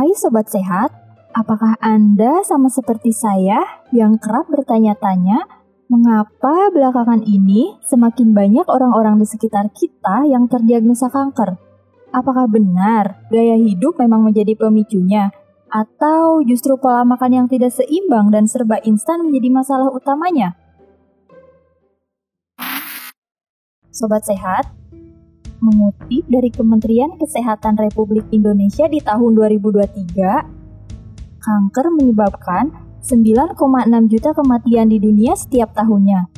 Hai Sobat Sehat, apakah Anda sama seperti saya yang kerap bertanya-tanya mengapa belakangan ini semakin banyak orang-orang di sekitar kita yang terdiagnosa kanker? Apakah benar gaya hidup memang menjadi pemicunya? Atau justru pola makan yang tidak seimbang dan serba instan menjadi masalah utamanya? Sobat Sehat, mengutip dari Kementerian Kesehatan Republik Indonesia di tahun 2023, kanker menyebabkan 9,6 juta kematian di dunia setiap tahunnya.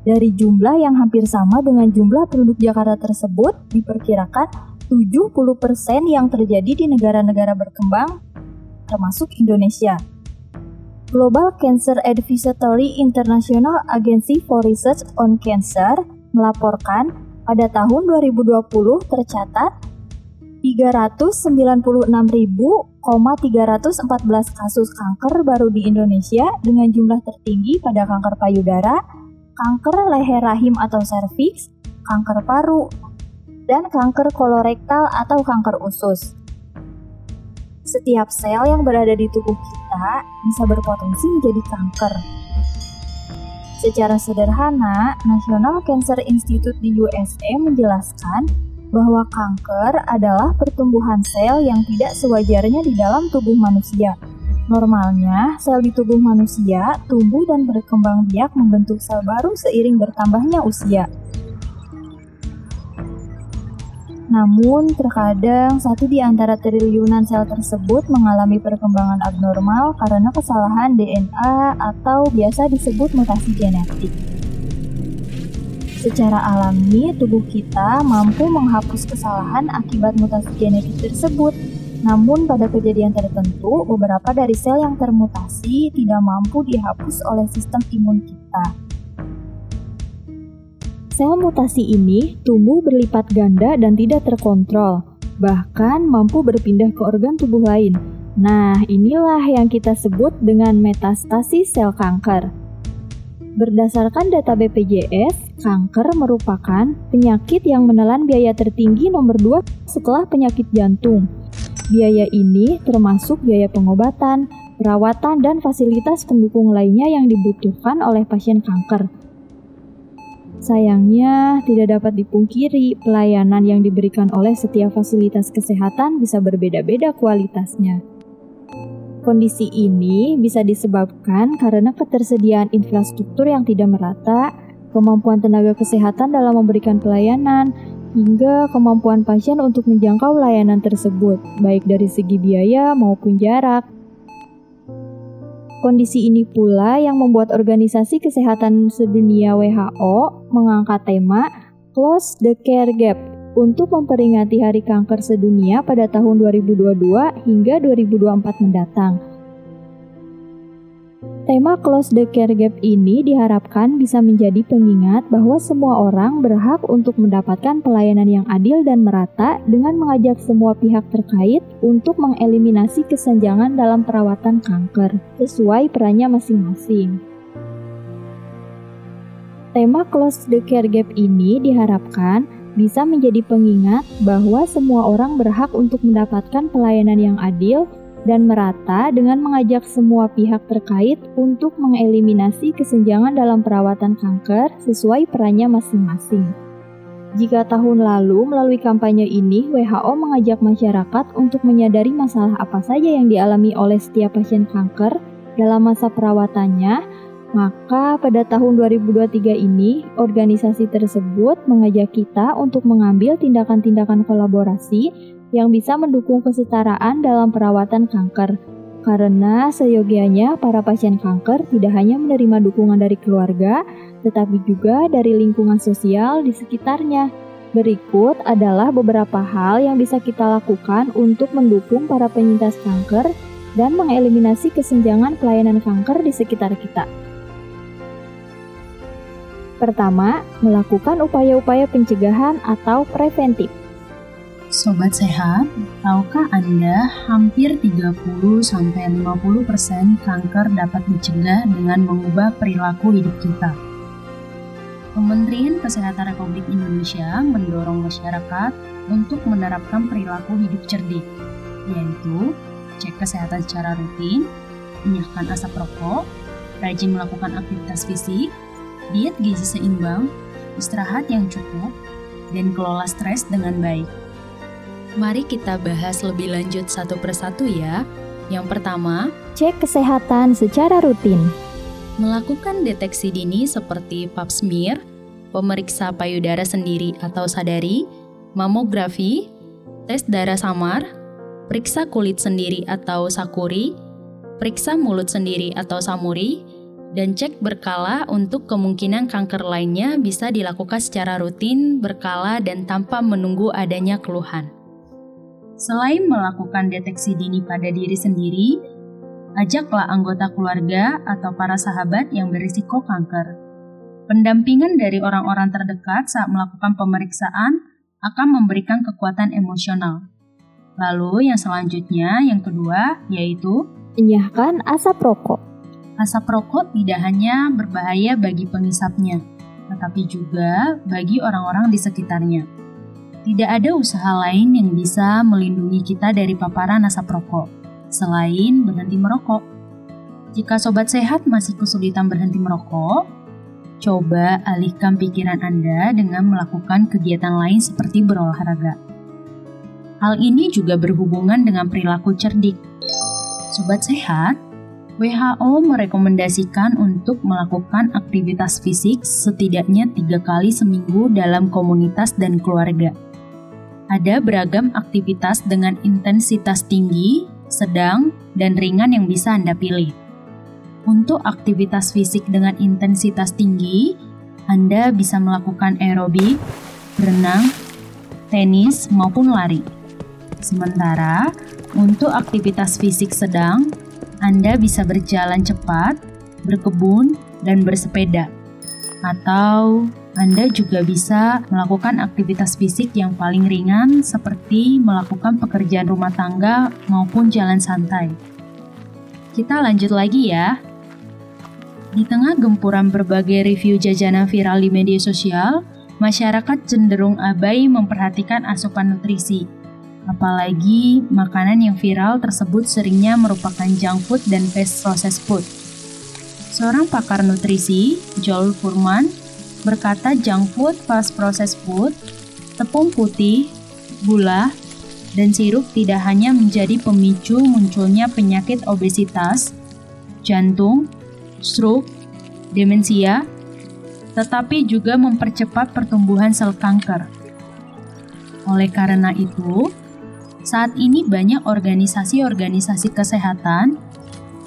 Dari jumlah yang hampir sama dengan jumlah penduduk Jakarta tersebut, diperkirakan 70% yang terjadi di negara-negara berkembang, termasuk Indonesia. Global Cancer Advisory International Agency for Research on Cancer melaporkan pada tahun 2020 tercatat 396.314 kasus kanker baru di Indonesia dengan jumlah tertinggi pada kanker payudara, kanker leher rahim atau serviks, kanker paru, dan kanker kolorektal atau kanker usus. Setiap sel yang berada di tubuh kita bisa berpotensi menjadi kanker. Secara sederhana, National Cancer Institute di USA menjelaskan bahwa kanker adalah pertumbuhan sel yang tidak sewajarnya di dalam tubuh manusia. Normalnya, sel di tubuh manusia tumbuh dan berkembang biak membentuk sel baru seiring bertambahnya usia. Namun, terkadang satu di antara triliunan sel tersebut mengalami perkembangan abnormal karena kesalahan DNA atau biasa disebut mutasi genetik. Secara alami, tubuh kita mampu menghapus kesalahan akibat mutasi genetik tersebut. Namun, pada kejadian tertentu, beberapa dari sel yang termutasi tidak mampu dihapus oleh sistem imun kita. Sel mutasi ini tumbuh berlipat ganda dan tidak terkontrol, bahkan mampu berpindah ke organ tubuh lain. Nah, inilah yang kita sebut dengan metastasis sel kanker. Berdasarkan data BPJS, kanker merupakan penyakit yang menelan biaya tertinggi nomor 2 setelah penyakit jantung. Biaya ini termasuk biaya pengobatan, perawatan, dan fasilitas pendukung lainnya yang dibutuhkan oleh pasien kanker. Sayangnya, tidak dapat dipungkiri pelayanan yang diberikan oleh setiap fasilitas kesehatan bisa berbeda-beda kualitasnya. Kondisi ini bisa disebabkan karena ketersediaan infrastruktur yang tidak merata, kemampuan tenaga kesehatan dalam memberikan pelayanan, hingga kemampuan pasien untuk menjangkau layanan tersebut, baik dari segi biaya maupun jarak. Kondisi ini pula yang membuat Organisasi Kesehatan Sedunia WHO mengangkat tema Close the Care Gap untuk memperingati Hari Kanker Sedunia pada tahun 2022 hingga 2024 mendatang. Tema Close the Care Gap ini diharapkan bisa menjadi pengingat bahwa semua orang berhak untuk mendapatkan pelayanan yang adil dan merata dengan mengajak semua pihak terkait untuk mengeliminasi kesenjangan dalam perawatan kanker sesuai perannya masing-masing. Tema Close the Care Gap ini diharapkan bisa menjadi pengingat bahwa semua orang berhak untuk mendapatkan pelayanan yang adil dan merata dengan mengajak semua pihak terkait untuk mengeliminasi kesenjangan dalam perawatan kanker sesuai perannya masing-masing. Jika tahun lalu melalui kampanye ini WHO mengajak masyarakat untuk menyadari masalah apa saja yang dialami oleh setiap pasien kanker dalam masa perawatannya, maka pada tahun 2023 ini organisasi tersebut mengajak kita untuk mengambil tindakan-tindakan kolaborasi yang bisa mendukung kesetaraan dalam perawatan kanker. Karena seyogianya para pasien kanker tidak hanya menerima dukungan dari keluarga, tetapi juga dari lingkungan sosial di sekitarnya. Berikut adalah beberapa hal yang bisa kita lakukan untuk mendukung para penyintas kanker dan mengeliminasi kesenjangan pelayanan kanker di sekitar kita. Pertama, melakukan upaya-upaya pencegahan atau preventif. Sobat sehat, tahukah Anda hampir 30-50% kanker dapat dicegah dengan mengubah perilaku hidup kita? Kementerian Kesehatan Republik Indonesia mendorong masyarakat untuk menerapkan perilaku hidup cerdik. yaitu cek kesehatan secara rutin, enyahkan asap rokok, rajin melakukan aktivitas fisik, diet gizi seimbang, istirahat yang cukup, dan kelola stres dengan baik. Mari kita bahas lebih lanjut satu persatu ya. Yang pertama, cek kesehatan secara rutin. Melakukan deteksi dini seperti pap smear, pemeriksa payudara sendiri atau sadari, mamografi, tes darah samar, periksa kulit sendiri atau sakuri, periksa mulut sendiri atau samuri, dan cek berkala untuk kemungkinan kanker lainnya bisa dilakukan secara rutin, berkala, dan tanpa menunggu adanya keluhan. Selain melakukan deteksi dini pada diri sendiri, ajaklah anggota keluarga atau para sahabat yang berisiko kanker. Pendampingan dari orang-orang terdekat saat melakukan pemeriksaan akan memberikan kekuatan emosional. Lalu yang selanjutnya, yang kedua, yaitu enyahkan asap rokok. Asap rokok tidak hanya berbahaya bagi pengisapnya, tetapi juga bagi orang-orang di sekitarnya. Tidak ada usaha lain yang bisa melindungi kita dari paparan asap rokok selain berhenti merokok. Jika sobat sehat masih kesulitan berhenti merokok, coba alihkan pikiran Anda dengan melakukan kegiatan lain seperti berolahraga. Hal ini juga berhubungan dengan perilaku cerdik. Sobat sehat, WHO merekomendasikan untuk melakukan aktivitas fisik setidaknya tiga kali seminggu dalam komunitas dan keluarga. Ada beragam aktivitas dengan intensitas tinggi, sedang, dan ringan yang bisa Anda pilih. Untuk aktivitas fisik dengan intensitas tinggi, Anda bisa melakukan aerobik, berenang, tenis, maupun lari. Sementara untuk aktivitas fisik sedang, anda bisa berjalan cepat, berkebun, dan bersepeda. Atau Anda juga bisa melakukan aktivitas fisik yang paling ringan seperti melakukan pekerjaan rumah tangga maupun jalan santai. Kita lanjut lagi ya. Di tengah gempuran berbagai review jajanan viral di media sosial, masyarakat cenderung abai memperhatikan asupan nutrisi Apalagi makanan yang viral tersebut seringnya merupakan junk food dan fast processed food. Seorang pakar nutrisi, Joel Furman, berkata junk food, fast processed food, tepung putih, gula, dan sirup tidak hanya menjadi pemicu munculnya penyakit obesitas, jantung, stroke, demensia, tetapi juga mempercepat pertumbuhan sel kanker. Oleh karena itu, saat ini banyak organisasi-organisasi kesehatan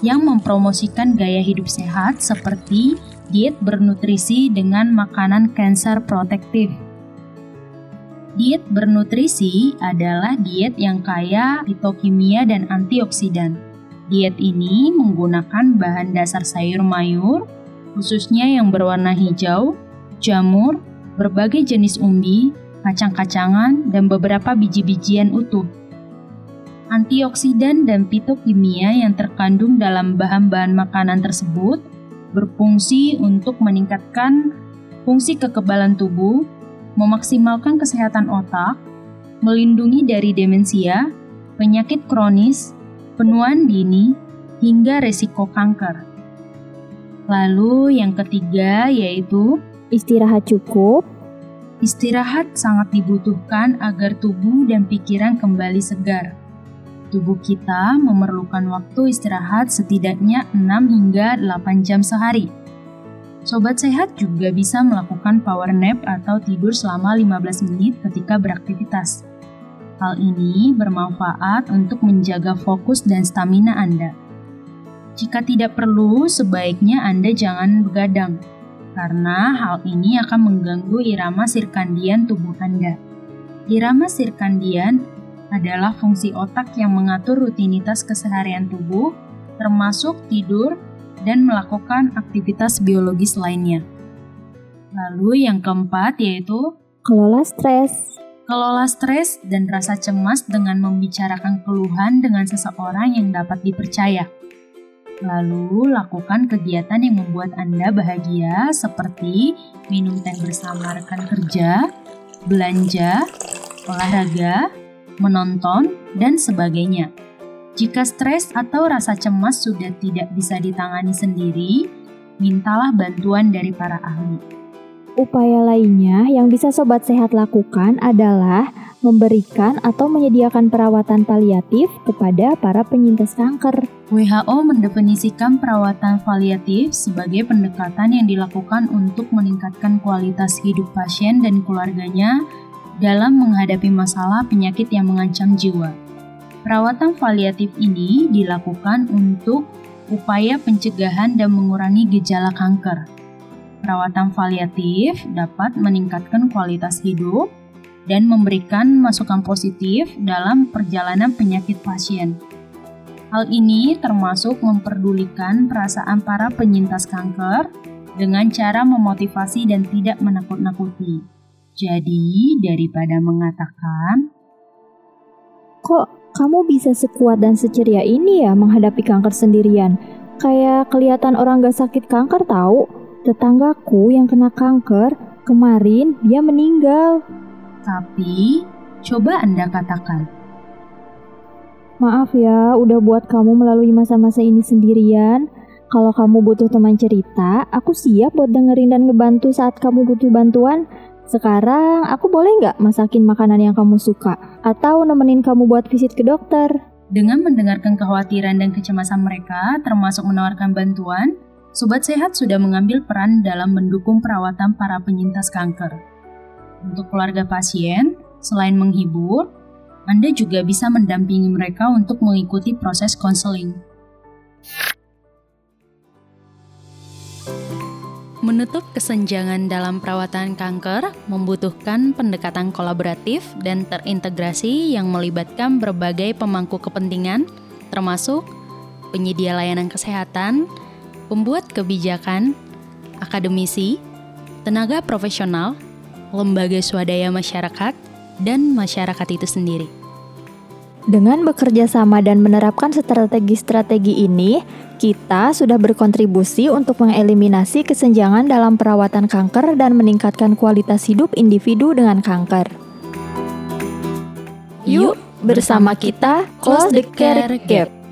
yang mempromosikan gaya hidup sehat seperti diet bernutrisi dengan makanan cancer protektif. Diet bernutrisi adalah diet yang kaya fitokimia dan antioksidan. Diet ini menggunakan bahan dasar sayur mayur, khususnya yang berwarna hijau, jamur, berbagai jenis umbi, kacang-kacangan, dan beberapa biji-bijian utuh antioksidan dan fitokimia yang terkandung dalam bahan-bahan makanan tersebut berfungsi untuk meningkatkan fungsi kekebalan tubuh, memaksimalkan kesehatan otak, melindungi dari demensia, penyakit kronis, penuaan dini, hingga resiko kanker. Lalu yang ketiga yaitu istirahat cukup. Istirahat sangat dibutuhkan agar tubuh dan pikiran kembali segar tubuh kita memerlukan waktu istirahat setidaknya 6 hingga 8 jam sehari. Sobat sehat juga bisa melakukan power nap atau tidur selama 15 menit ketika beraktivitas. Hal ini bermanfaat untuk menjaga fokus dan stamina Anda. Jika tidak perlu, sebaiknya Anda jangan begadang, karena hal ini akan mengganggu irama sirkandian tubuh Anda. Irama sirkandian adalah fungsi otak yang mengatur rutinitas keseharian tubuh, termasuk tidur dan melakukan aktivitas biologis lainnya. Lalu yang keempat yaitu kelola stres. Kelola stres dan rasa cemas dengan membicarakan keluhan dengan seseorang yang dapat dipercaya. Lalu, lakukan kegiatan yang membuat Anda bahagia seperti minum teh bersama rekan kerja, belanja, olahraga, menonton, dan sebagainya. Jika stres atau rasa cemas sudah tidak bisa ditangani sendiri, mintalah bantuan dari para ahli. Upaya lainnya yang bisa sobat sehat lakukan adalah memberikan atau menyediakan perawatan paliatif kepada para penyintas kanker. WHO mendefinisikan perawatan paliatif sebagai pendekatan yang dilakukan untuk meningkatkan kualitas hidup pasien dan keluarganya dalam menghadapi masalah penyakit yang mengancam jiwa. Perawatan paliatif ini dilakukan untuk upaya pencegahan dan mengurangi gejala kanker. Perawatan paliatif dapat meningkatkan kualitas hidup dan memberikan masukan positif dalam perjalanan penyakit pasien. Hal ini termasuk memperdulikan perasaan para penyintas kanker dengan cara memotivasi dan tidak menakut-nakuti. Jadi, daripada mengatakan, "Kok kamu bisa sekuat dan seceria ini ya menghadapi kanker sendirian. Kayak kelihatan orang gak sakit kanker tahu. Tetanggaku yang kena kanker, kemarin dia meninggal. Tapi, coba Anda katakan. Maaf ya, udah buat kamu melalui masa-masa ini sendirian. Kalau kamu butuh teman cerita, aku siap buat dengerin dan ngebantu saat kamu butuh bantuan. Sekarang aku boleh nggak masakin makanan yang kamu suka? Atau nemenin kamu buat visit ke dokter? Dengan mendengarkan kekhawatiran dan kecemasan mereka, termasuk menawarkan bantuan, Sobat Sehat sudah mengambil peran dalam mendukung perawatan para penyintas kanker. Untuk keluarga pasien, selain menghibur, Anda juga bisa mendampingi mereka untuk mengikuti proses konseling. Menutup kesenjangan dalam perawatan kanker membutuhkan pendekatan kolaboratif dan terintegrasi yang melibatkan berbagai pemangku kepentingan, termasuk penyedia layanan kesehatan, pembuat kebijakan, akademisi, tenaga profesional, lembaga swadaya masyarakat, dan masyarakat itu sendiri. Dengan bekerja sama dan menerapkan strategi-strategi ini, kita sudah berkontribusi untuk mengeliminasi kesenjangan dalam perawatan kanker dan meningkatkan kualitas hidup individu dengan kanker. Yuk, bersama kita close the care gap.